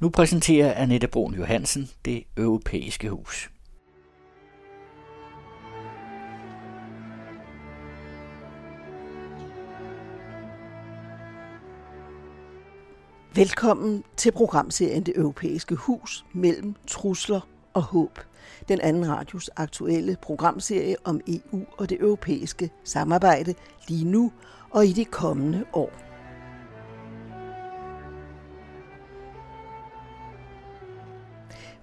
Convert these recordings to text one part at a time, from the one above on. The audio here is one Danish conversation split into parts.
Nu præsenterer Annette Brun Johansen det europæiske hus. Velkommen til programserien Det Europæiske Hus mellem trusler og håb. Den anden radios aktuelle programserie om EU og det europæiske samarbejde lige nu og i de kommende år.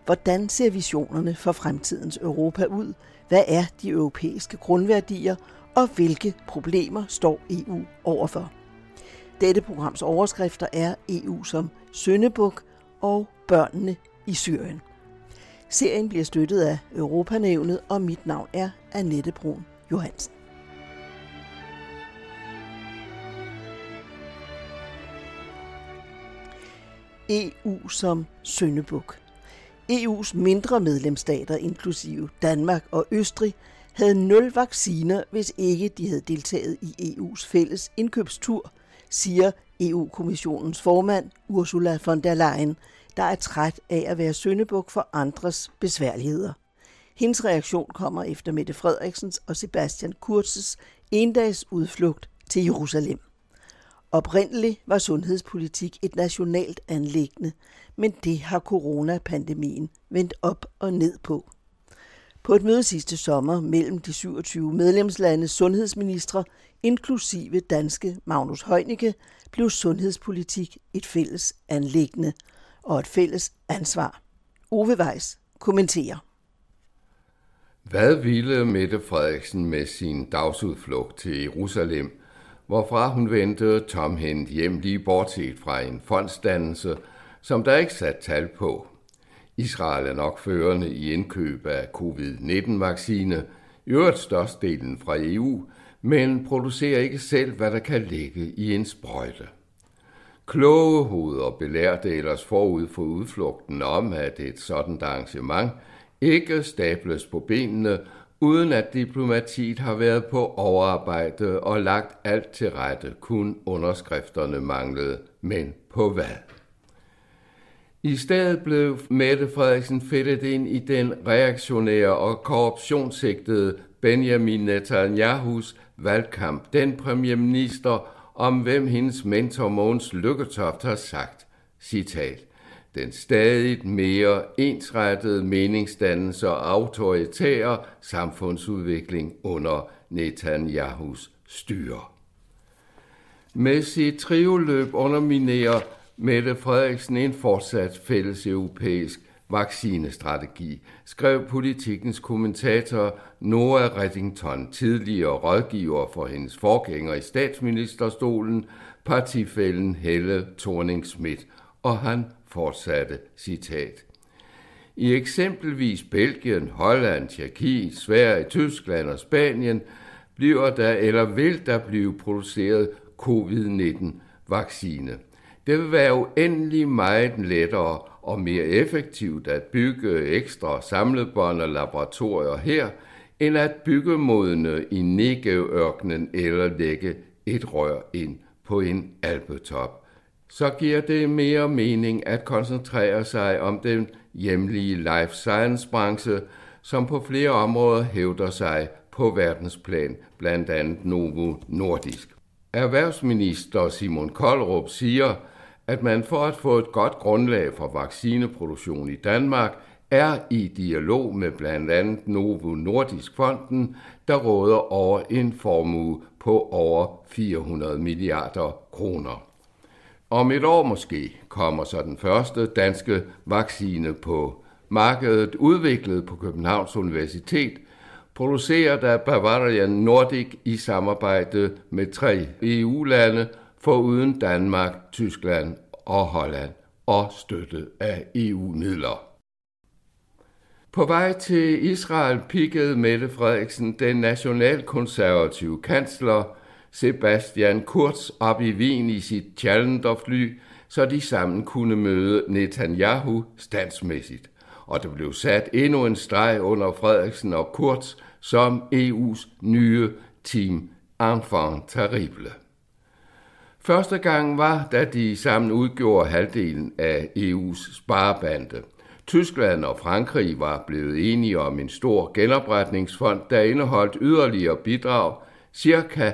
Hvordan ser visionerne for fremtidens Europa ud? Hvad er de europæiske grundværdier, og hvilke problemer står EU overfor? Dette programs overskrifter er EU som Søndebuk og børnene i Syrien. Serien bliver støttet af Europanævnet, og mit navn er Annette Brun Johansen. EU som Søndebuk. EU's mindre medlemsstater, inklusive Danmark og Østrig, havde nul vacciner, hvis ikke de havde deltaget i EU's fælles indkøbstur, siger EU-kommissionens formand Ursula von der Leyen, der er træt af at være søndebuk for andres besværligheder. Hendes reaktion kommer efter Mette Frederiksens og Sebastian Kurzes endags udflugt til Jerusalem. Oprindeligt var sundhedspolitik et nationalt anlæggende, men det har coronapandemien vendt op og ned på. På et møde sidste sommer mellem de 27 medlemslandes sundhedsministre, inklusive danske Magnus Heunicke, blev sundhedspolitik et fælles anlæggende og et fælles ansvar. Ove Weiss kommenterer. Hvad ville Mette Frederiksen med sin dagsudflugt til Jerusalem, hvorfra hun vendte tomhændt hjem lige bortset fra en fondsdannelse, som der ikke sat tal på. Israel er nok førende i indkøb af covid-19-vaccine, i øvrigt størstedelen fra EU, men producerer ikke selv, hvad der kan ligge i en sprøjte. Kloge hoveder belærte ellers forud for udflugten om, at et sådan arrangement ikke stables på benene, uden at diplomatiet har været på overarbejde og lagt alt til rette, kun underskrifterne manglede. Men på hvad? I stedet blev Mette Frederiksen fedtet ind i den reaktionære og korruptionssigtede Benjamin Netanyahus valgkamp. Den premierminister, om hvem hendes mentor Mogens Lykketoft har sagt, citat, den stadigt mere ensrettede meningsdannelse og autoritære samfundsudvikling under Netanyahus styre. Med sit trioløb underminerer Mette Frederiksen en fortsat fælles europæisk vaccinestrategi, skrev politikens kommentator Noah Reddington, tidligere rådgiver for hendes forgænger i statsministerstolen, partifælden Helle thorning Schmidt, og han fortsatte citat. I eksempelvis Belgien, Holland, Tjekkiet, Sverige, Tyskland og Spanien bliver der eller vil der blive produceret covid-19 vaccine. Det vil være uendelig meget lettere og mere effektivt at bygge ekstra samlebånd og laboratorier her, end at bygge modne i Negeørkenen eller lægge et rør ind på en alpetop. Så giver det mere mening at koncentrere sig om den hjemlige life science-branche, som på flere områder hævder sig på verdensplan, blandt andet Novo Nordisk. Erhvervsminister Simon Koldrup siger, at man for at få et godt grundlag for vaccineproduktion i Danmark er i dialog med blandt andet Novo Nordisk Fonden, der råder over en formue på over 400 milliarder kroner. Om et år måske kommer så den første danske vaccine på markedet, udviklet på Københavns Universitet, produceret af Bavarian Nordic i samarbejde med tre EU-lande, foruden Danmark, Tyskland og Holland, og støttet af EU-midler. På vej til Israel pikkede Mette Frederiksen den nationalkonservative kansler Sebastian Kurz op i Wien i sit Challenger-fly, så de sammen kunne møde Netanyahu standsmæssigt. Og der blev sat endnu en streg under Frederiksen og Kurz som EU's nye team enfant terrible. Første gang var, da de sammen udgjorde halvdelen af EU's sparebande. Tyskland og Frankrig var blevet enige om en stor genopretningsfond, der indeholdt yderligere bidrag, cirka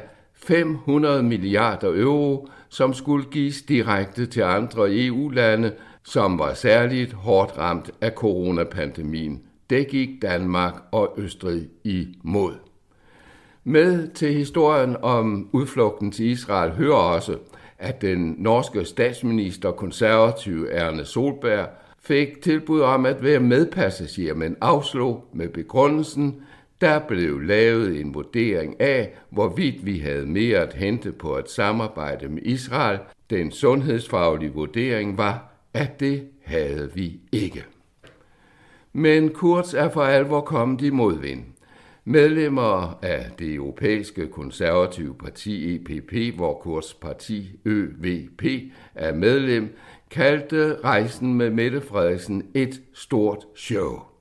500 milliarder euro, som skulle gives direkte til andre EU-lande, som var særligt hårdt ramt af coronapandemien. Det gik Danmark og Østrig imod. Med til historien om udflugten til Israel hører også, at den norske statsminister konservativ Erne Solberg fik tilbud om at være medpassager, men afslog med begrundelsen, der blev lavet en vurdering af, hvorvidt vi havde mere at hente på at samarbejde med Israel. Den sundhedsfaglige vurdering var, at det havde vi ikke. Men Kurz er for alvor kommet i modvind. Medlemmer af det europæiske konservative parti EPP, hvor Kurz parti ØVP er medlem, kaldte rejsen med Mette Frederiksen et stort show.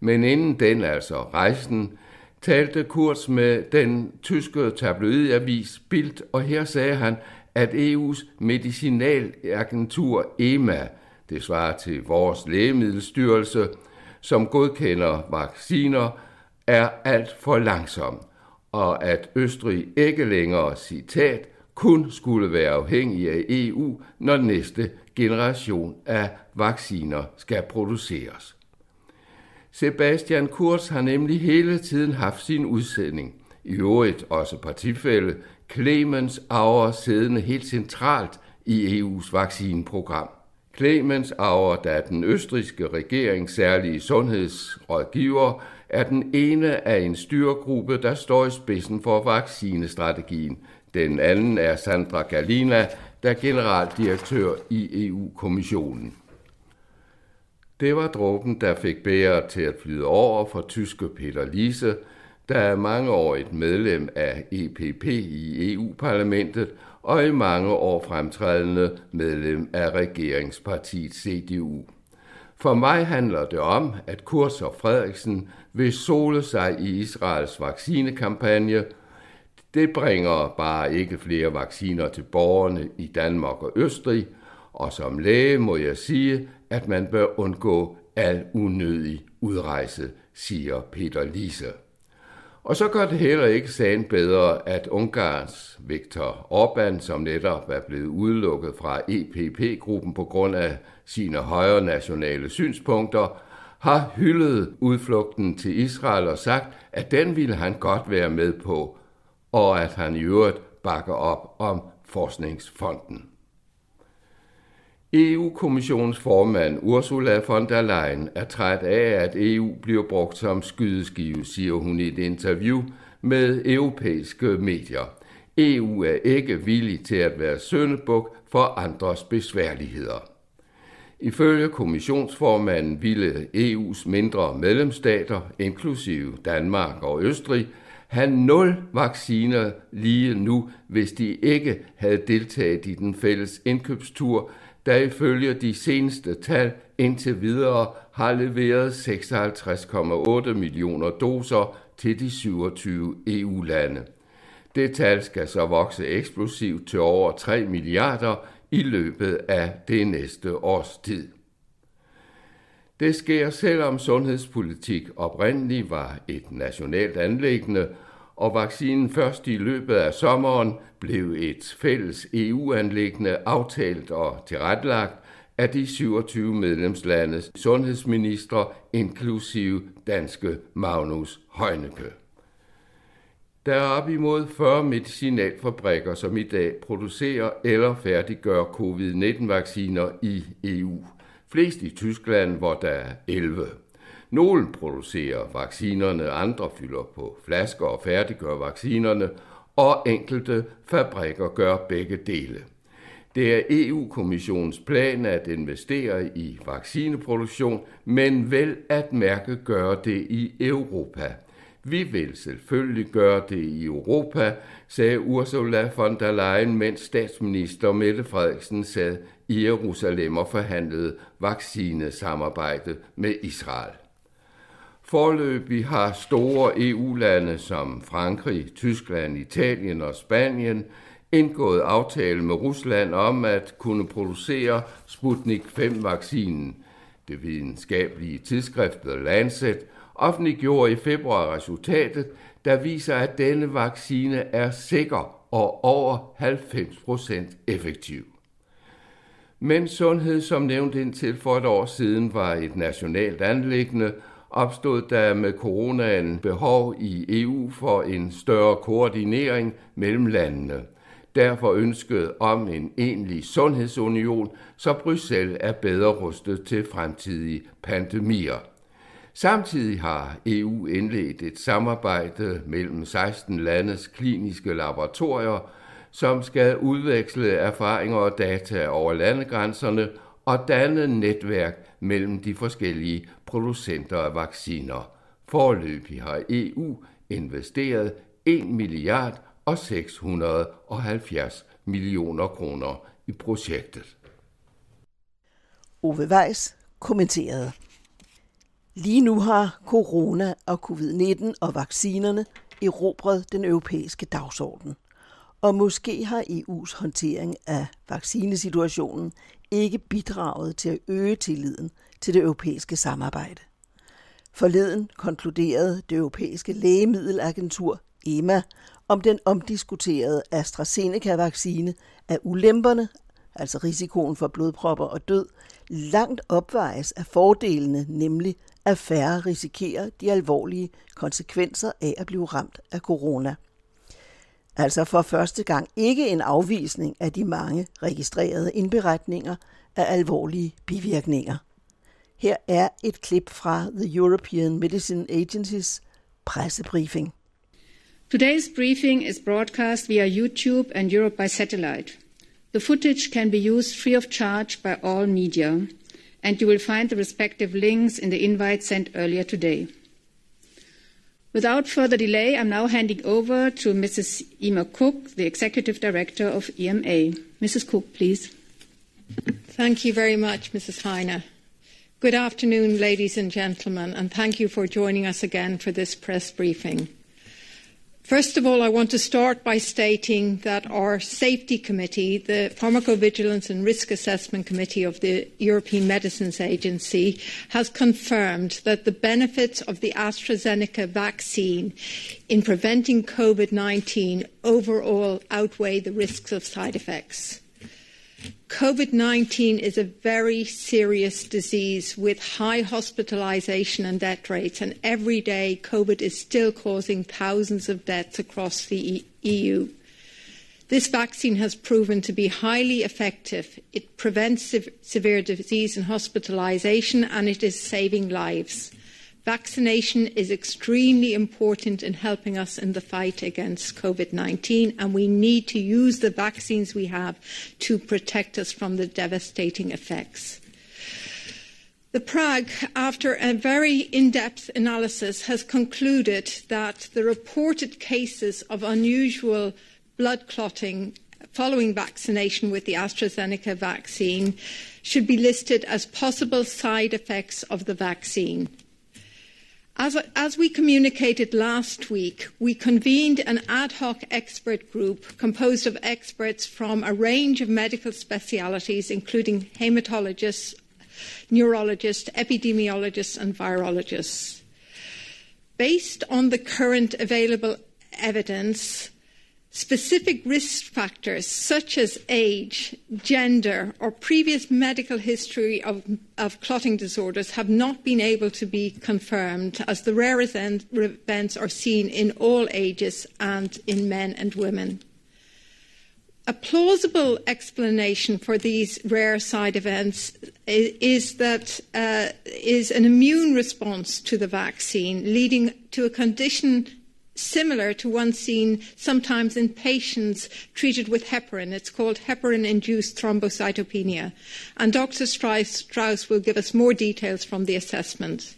Men inden den, altså rejsen, talte Kurz med den tyske tabloidavis Bild, og her sagde han, at EU's medicinalagentur EMA, det svarer til vores lægemiddelstyrelse, som godkender vacciner, er alt for langsom, og at Østrig ikke længere, citat, kun skulle være afhængig af EU, når næste generation af vacciner skal produceres. Sebastian Kurz har nemlig hele tiden haft sin udsending, i øvrigt også partifælde, Clemens Auer siddende helt centralt i EU's vaccineprogram. Clemens Auer, der er den østriske regerings særlige sundhedsrådgiver, er den ene af en styregruppe, der står i spidsen for vaccinestrategien. Den anden er Sandra Galina, der er generaldirektør i EU-kommissionen. Det var dråben, der fik bæret til at flyde over for tyske Peter Lise, der er mange år et medlem af EPP i EU-parlamentet og i mange år fremtrædende medlem af regeringspartiet CDU. For mig handler det om, at Kurs og Frederiksen vil sole sig i Israels vaccinekampagne. Det bringer bare ikke flere vacciner til borgerne i Danmark og Østrig, og som læge må jeg sige, at man bør undgå al unødig udrejse, siger Peter Lise. Og så gør det heller ikke sagen bedre, at Ungarns Viktor Orbán, som netop er blevet udelukket fra EPP-gruppen på grund af sine højre nationale synspunkter, har hyldet udflugten til Israel og sagt, at den ville han godt være med på, og at han i øvrigt bakker op om forskningsfonden. EU-kommissionens formand Ursula von der Leyen er træt af, at EU bliver brugt som skydeskive, siger hun i et interview med europæiske medier. EU er ikke villig til at være søndebuk for andres besværligheder. Ifølge kommissionsformanden ville EU's mindre medlemsstater, inklusive Danmark og Østrig, have nul vacciner lige nu, hvis de ikke havde deltaget i den fælles indkøbstur, der ifølge de seneste tal indtil videre har leveret 56,8 millioner doser til de 27 EU-lande. Det tal skal så vokse eksplosivt til over 3 milliarder i løbet af det næste års tid. Det sker selvom sundhedspolitik oprindeligt var et nationalt anlæggende, og vaccinen først i løbet af sommeren blev et fælles EU-anlæggende aftalt og tilrettelagt af de 27 medlemslandes sundhedsministre, inklusive danske Magnus Heunicke. Der er op imod 40 medicinalfabrikker, som i dag producerer eller færdiggør covid-19-vacciner i EU. Flest i Tyskland, hvor der er 11. Nogle producerer vaccinerne, andre fylder på flasker og færdiggør vaccinerne, og enkelte fabrikker gør begge dele. Det er EU-kommissionens plan at investere i vaccineproduktion, men vel at mærke gøre det i Europa. Vi vil selvfølgelig gøre det i Europa, sagde Ursula von der Leyen, mens statsminister Mette Frederiksen sad i Jerusalem og forhandlede vaccinesamarbejde med Israel. Forløbig har store EU-lande som Frankrig, Tyskland, Italien og Spanien indgået aftale med Rusland om at kunne producere Sputnik 5-vaccinen. Det videnskabelige tidsskrift The Lancet offentliggjorde i februar resultatet, der viser, at denne vaccine er sikker og over 90% effektiv. Men sundhed, som nævnt indtil for et år siden, var et nationalt anlæggende, opstod der med coronaen behov i EU for en større koordinering mellem landene. Derfor ønsket om en egentlig sundhedsunion, så Bruxelles er bedre rustet til fremtidige pandemier. Samtidig har EU indledt et samarbejde mellem 16 landes kliniske laboratorier, som skal udveksle erfaringer og data over landegrænserne og danne netværk mellem de forskellige producenter af vacciner. Forløbig har EU investeret 1 milliard og 670 millioner kroner i projektet. Ove Weiss kommenterede. Lige nu har corona og covid-19 og vaccinerne erobret den europæiske dagsorden. Og måske har EU's håndtering af vaccinesituationen ikke bidraget til at øge tilliden til det europæiske samarbejde. Forleden konkluderede det europæiske lægemiddelagentur EMA om den omdiskuterede AstraZeneca-vaccine, at ulemperne, altså risikoen for blodpropper og død, langt opvejes af fordelene, nemlig at færre risikerer de alvorlige konsekvenser af at blive ramt af corona. Altså for første gang ikke en afvisning af de mange registrerede indberetninger af alvorlige bivirkninger. Her er et klip fra The European Medicine Agency's pressebriefing. Today's briefing is broadcast via YouTube and Europe by satellite. The footage can be used free of charge by all media, and you will find the respective links in the invite sent earlier today. Without further delay, I'm now handing over to Mrs. Emma Cook, the Executive Director of EMA. Mrs. Cook, please. Thank you very much, Mrs. Heine. Good afternoon, ladies and gentlemen, and thank you for joining us again for this press briefing. First of all, I want to start by stating that our Safety Committee, the Pharmacovigilance and Risk Assessment Committee of the European Medicines Agency, has confirmed that the benefits of the AstraZeneca vaccine in preventing COVID 19 overall outweigh the risks of side effects. COVID 19 is a very serious disease with high hospitalization and death rates, and every day COVID is still causing thousands of deaths across the EU. This vaccine has proven to be highly effective. It prevents sev- severe disease and hospitalization, and it is saving lives. Vaccination is extremely important in helping us in the fight against COVID 19, and we need to use the vaccines we have to protect us from the devastating effects. The Prague, after a very in depth analysis, has concluded that the reported cases of unusual blood clotting following vaccination with the AstraZeneca vaccine should be listed as possible side effects of the vaccine. As, as, we communicated last week, we convened an ad hoc expert group composed of experts from a range of medical specialities, including hematologists, neurologists, epidemiologists, and virologists. Based on the current available evidence, Specific risk factors such as age, gender, or previous medical history of, of, clotting disorders have not been able to be confirmed, as the rare events are seen in all ages and in men and women. A plausible explanation for these rare side events is that uh, is an immune response to the vaccine, leading to a condition similar to one seen sometimes in patients treated with heparin. It's called heparin induced thrombocytopenia. And Dr. Strauss will give us more details from the assessment.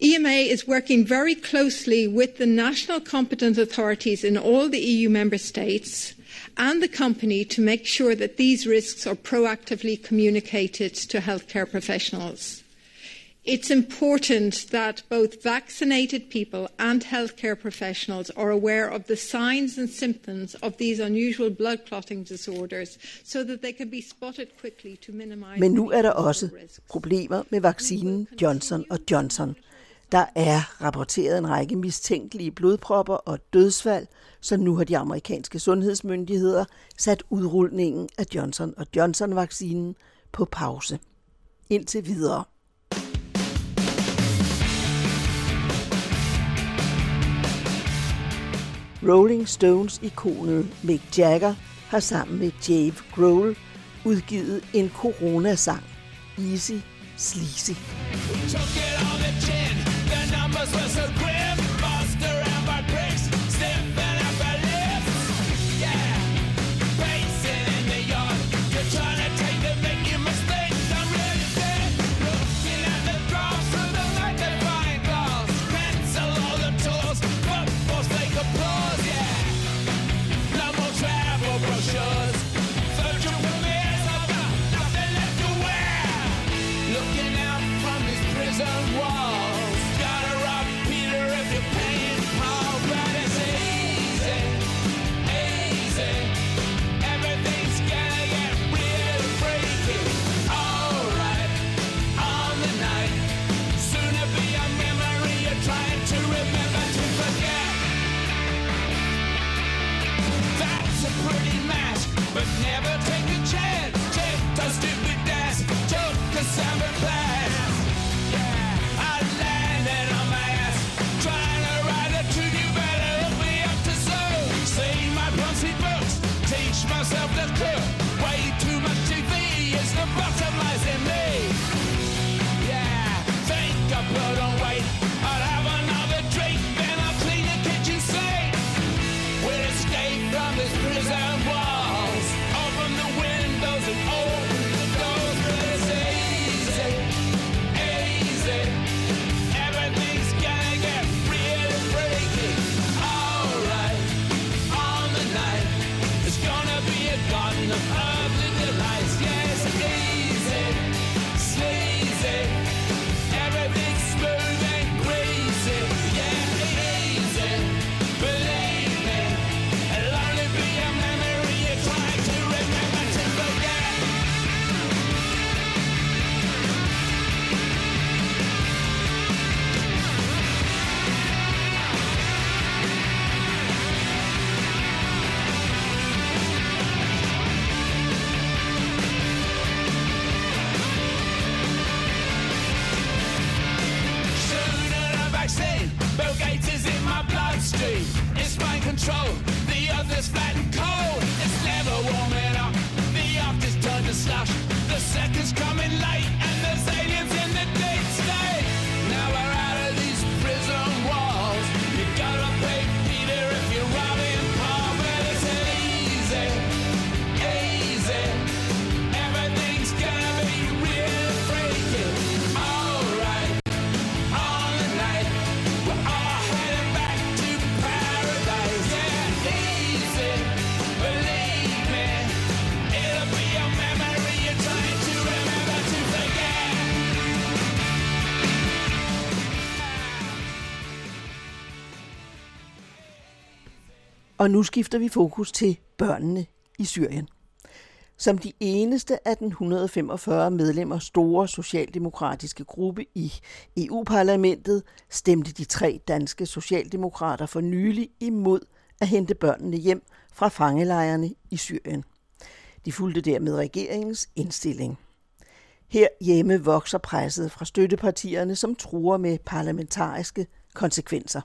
EMA is working very closely with the national competent authorities in all the EU member states and the company to make sure that these risks are proactively communicated to healthcare professionals. It's important that both vaccinated people and healthcare professionals are aware of the signs and symptoms of these unusual blood clotting disorders so that they can be spotted quickly to minimize Men nu er der også problemer med vaccinen Johnson Johnson. Der er rapporteret en række mistænkelige blodpropper og dødsfald, så nu har de amerikanske sundhedsmyndigheder sat udrulningen af Johnson Johnson-vaccinen på pause. Indtil videre. Rolling Stones-ikonet Mick Jagger har sammen med Dave Grohl udgivet en coronasang, Easy Sleazy. Og nu skifter vi fokus til børnene i Syrien. Som de eneste af den 145 medlemmer store socialdemokratiske gruppe i EU-parlamentet stemte de tre danske socialdemokrater for nylig imod at hente børnene hjem fra fangelejrene i Syrien. De fulgte dermed regeringens indstilling. Her hjemme vokser presset fra støttepartierne, som truer med parlamentariske konsekvenser.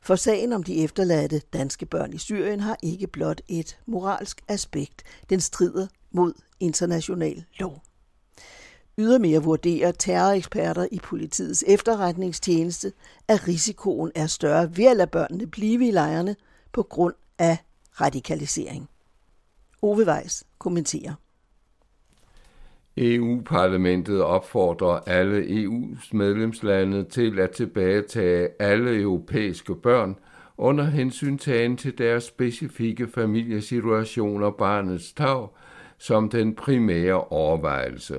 For sagen om de efterladte danske børn i Syrien har ikke blot et moralsk aspekt. Den strider mod international lov. Ydermere vurderer terroreksperter i politiets efterretningstjeneste, at risikoen er større ved at lade børnene blive i lejrene på grund af radikalisering. Ove Weiss kommenterer. EU-parlamentet opfordrer alle EU's medlemslande til at tilbagetage alle europæiske børn under hensyntagen til deres specifikke familiesituation og barnets tag som den primære overvejelse,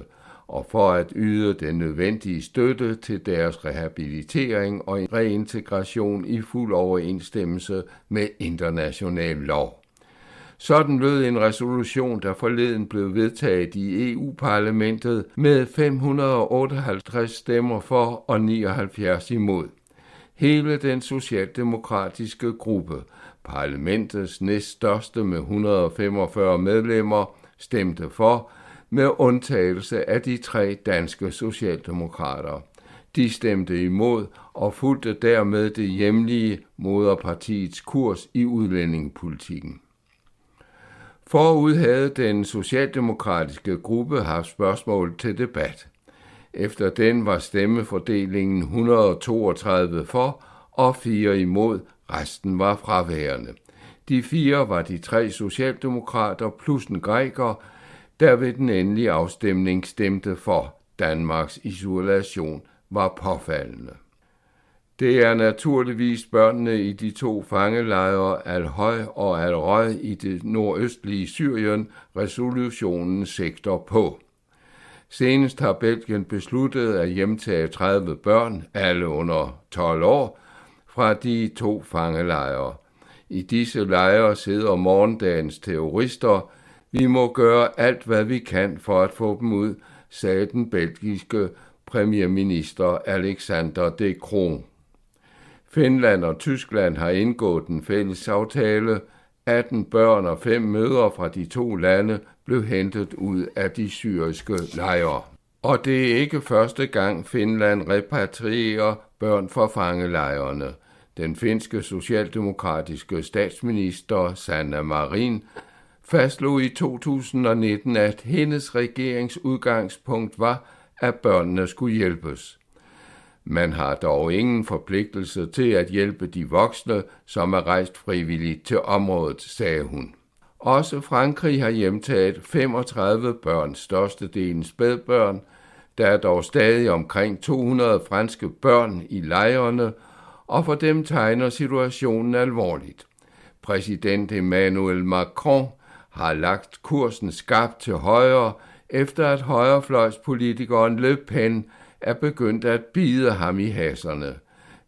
og for at yde den nødvendige støtte til deres rehabilitering og reintegration i fuld overensstemmelse med international lov. Sådan lød en resolution, der forleden blev vedtaget i EU-parlamentet med 558 stemmer for og 79 imod. Hele den socialdemokratiske gruppe, parlamentets næststørste med 145 medlemmer, stemte for, med undtagelse af de tre danske socialdemokrater. De stemte imod og fulgte dermed det hjemlige moderpartiets kurs i udlændingepolitikken. Forud havde den socialdemokratiske gruppe haft spørgsmål til debat. Efter den var stemmefordelingen 132 for og 4 imod, resten var fraværende. De fire var de tre socialdemokrater plus en græker, der ved den endelige afstemning stemte for Danmarks isolation, var påfaldende. Det er naturligvis børnene i de to fangelejre Al-Høj og Al-Røj i det nordøstlige Syrien, resolutionen sigter på. Senest har Belgien besluttet at hjemtage 30 børn, alle under 12 år, fra de to fangelejre. I disse lejre sidder morgendagens terrorister. Vi må gøre alt, hvad vi kan for at få dem ud, sagde den belgiske premierminister Alexander De Croo. Finland og Tyskland har indgået en fælles aftale. 18 børn og fem mødre fra de to lande blev hentet ud af de syriske lejre. Og det er ikke første gang Finland repatrierer børn fra fangelejrene. Den finske socialdemokratiske statsminister Sanna Marin fastslog i 2019, at hendes regeringsudgangspunkt var, at børnene skulle hjælpes. Man har dog ingen forpligtelse til at hjælpe de voksne, som er rejst frivilligt til området, sagde hun. Også Frankrig har hjemtaget 35 børn, størstedelen spædbørn. Der er dog stadig omkring 200 franske børn i lejrene, og for dem tegner situationen alvorligt. Præsident Emmanuel Macron har lagt kursen skarpt til højre, efter at højrefløjspolitikeren Le Pen er begyndt at bide ham i haserne.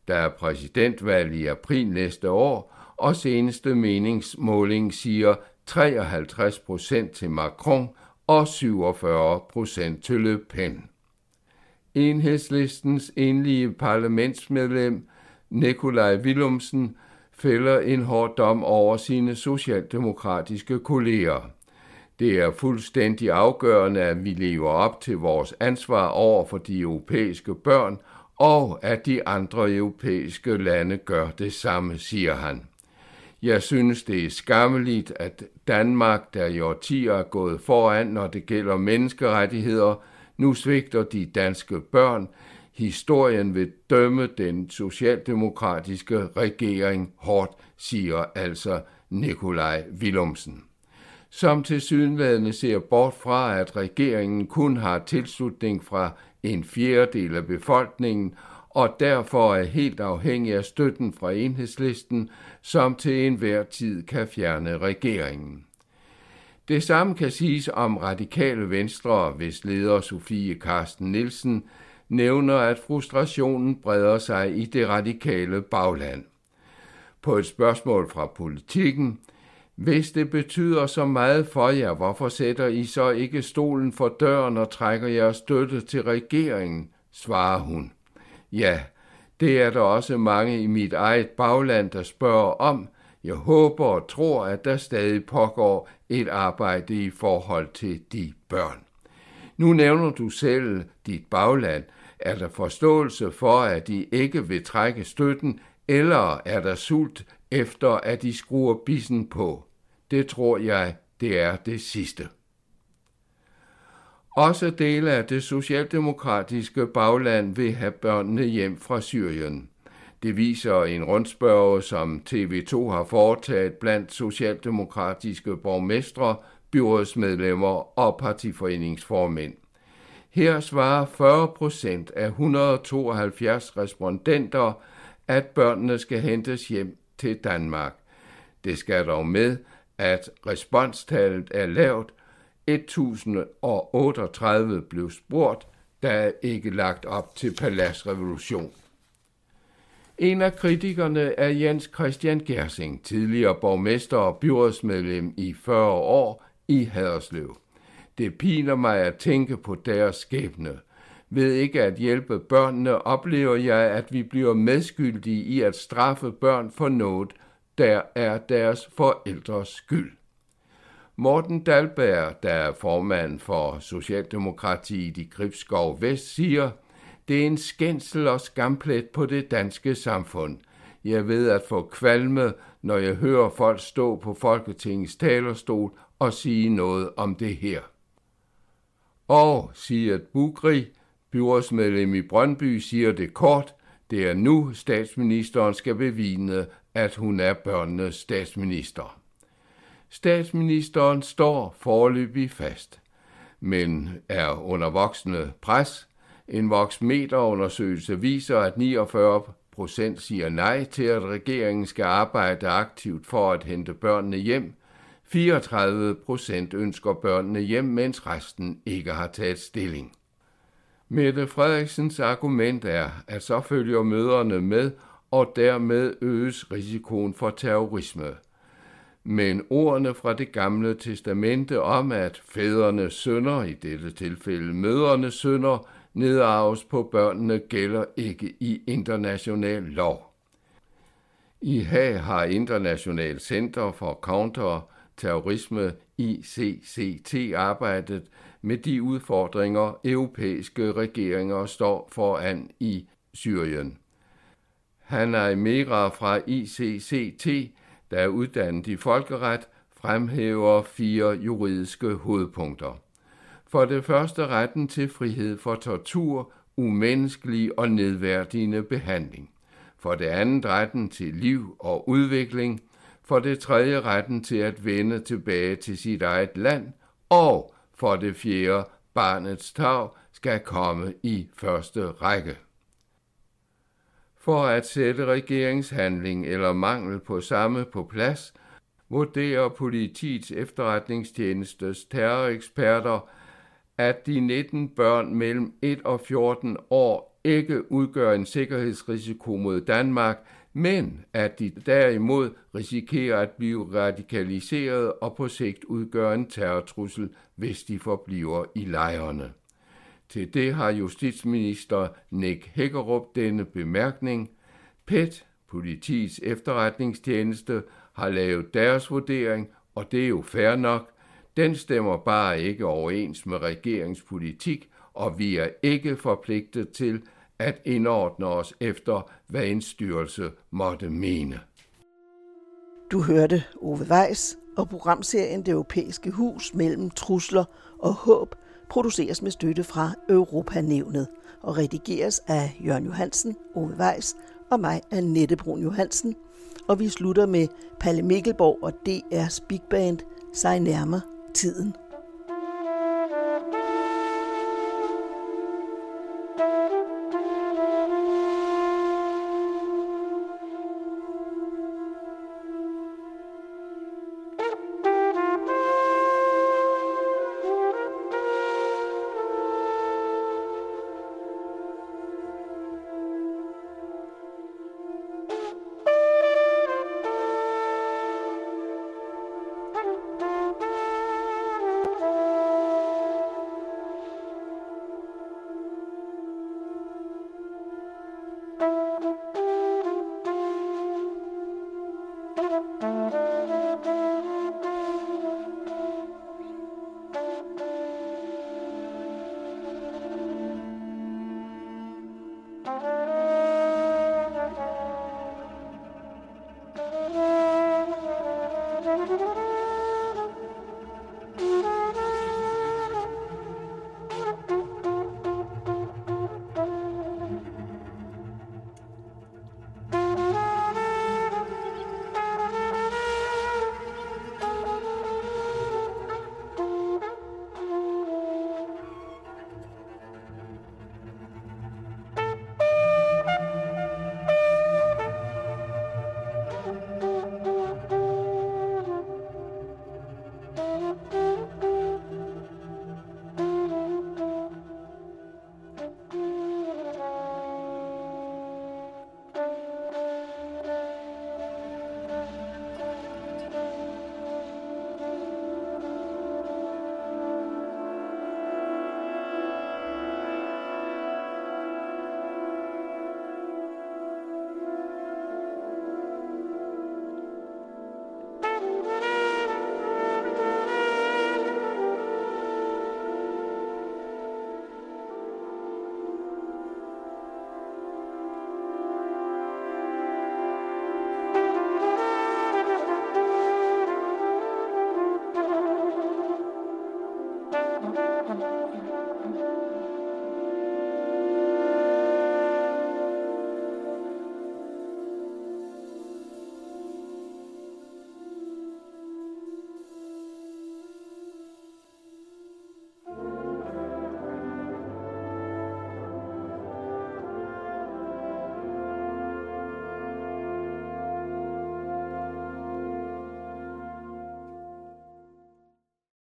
Der er præsidentvalg i april næste år, og seneste meningsmåling siger 53 procent til Macron og 47 procent til Le Pen. Enhedslistens enlige parlamentsmedlem Nikolaj Willumsen fælder en hård dom over sine socialdemokratiske kolleger. Det er fuldstændig afgørende, at vi lever op til vores ansvar over for de europæiske børn, og at de andre europæiske lande gør det samme, siger han. Jeg synes, det er skammeligt, at Danmark, der i årtier er gået foran, når det gælder menneskerettigheder, nu svigter de danske børn. Historien vil dømme den socialdemokratiske regering hårdt, siger altså Nikolaj Willumsen som til sydenladende ser bort fra, at regeringen kun har tilslutning fra en fjerdedel af befolkningen, og derfor er helt afhængig af støtten fra enhedslisten, som til enhver tid kan fjerne regeringen. Det samme kan siges om radikale venstre, hvis leder Sofie Karsten Nielsen nævner, at frustrationen breder sig i det radikale bagland. På et spørgsmål fra politikken hvis det betyder så meget for jer, hvorfor sætter I så ikke stolen for døren og trækker jeres støtte til regeringen, svarer hun. Ja, det er der også mange i mit eget bagland, der spørger om. Jeg håber og tror, at der stadig pågår et arbejde i forhold til de børn. Nu nævner du selv dit bagland. Er der forståelse for, at de ikke vil trække støtten, eller er der sult efter, at de skruer bissen på? Det tror jeg, det er det sidste. Også dele af det socialdemokratiske bagland vil have børnene hjem fra Syrien. Det viser en rundspørge, som TV2 har foretaget blandt socialdemokratiske borgmestre, byrådsmedlemmer og partiforeningsformænd. Her svarer 40 procent af 172 respondenter, at børnene skal hentes hjem til Danmark. Det skal dog med, at responstallet er lavt. 1038 blev spurgt, der er ikke lagt op til paladsrevolution. En af kritikerne er Jens Christian Gersing, tidligere borgmester og byrådsmedlem i 40 år i Haderslev. Det piner mig at tænke på deres skæbne. Ved ikke at hjælpe børnene, oplever jeg, at vi bliver medskyldige i at straffe børn for noget, der er deres forældres skyld. Morten Dalberg, der er formand for Socialdemokratiet i Gribskov Vest, siger, det er en skændsel og skamplet på det danske samfund. Jeg ved at få kvalme, når jeg hører folk stå på Folketingets talerstol og sige noget om det her. Og, siger Bugri, byrådsmedlem i Brøndby, siger det kort, det er nu statsministeren skal bevine, at hun er børnenes statsminister. Statsministeren står forløbig fast, men er under voksende pres. En voksmeterundersøgelse viser, at 49 procent siger nej til, at regeringen skal arbejde aktivt for at hente børnene hjem. 34 procent ønsker børnene hjem, mens resten ikke har taget stilling. Mette Frederiksens argument er, at så følger møderne med, og dermed øges risikoen for terrorisme men ordene fra det gamle testamente om, at fædrene sønder, i dette tilfælde møderne sønder, nedarves på børnene, gælder ikke i international lov. I Haag har International Center for Counter Terrorisme ICCT arbejdet med de udfordringer, europæiske regeringer står foran i Syrien. Han er Mera fra ICCT der er uddannet i folkeret, fremhæver fire juridiske hovedpunkter. For det første retten til frihed for tortur, umenneskelig og nedværdigende behandling. For det andet retten til liv og udvikling. For det tredje retten til at vende tilbage til sit eget land. Og for det fjerde barnets tag skal komme i første række. For at sætte regeringshandling eller mangel på samme på plads, vurderer politiets efterretningstjenestes terroreksperter, at de 19 børn mellem 1 og 14 år ikke udgør en sikkerhedsrisiko mod Danmark, men at de derimod risikerer at blive radikaliseret og på sigt udgøre en terrortrussel, hvis de forbliver i lejrene. Til det har justitsminister Nick Hækkerup denne bemærkning. PET, politiets efterretningstjeneste, har lavet deres vurdering, og det er jo fair nok. Den stemmer bare ikke overens med regeringspolitik, og vi er ikke forpligtet til at indordne os efter, hvad en styrelse måtte mene. Du hørte Ove Weiss og programserien Det Europæiske Hus mellem trusler og håb – produceres med støtte fra Europanævnet og redigeres af Jørgen Johansen, Ove Weiss og mig, Annette Brun Johansen. Og vi slutter med Palle Mikkelborg og DR's Big Band, sig nærmer tiden.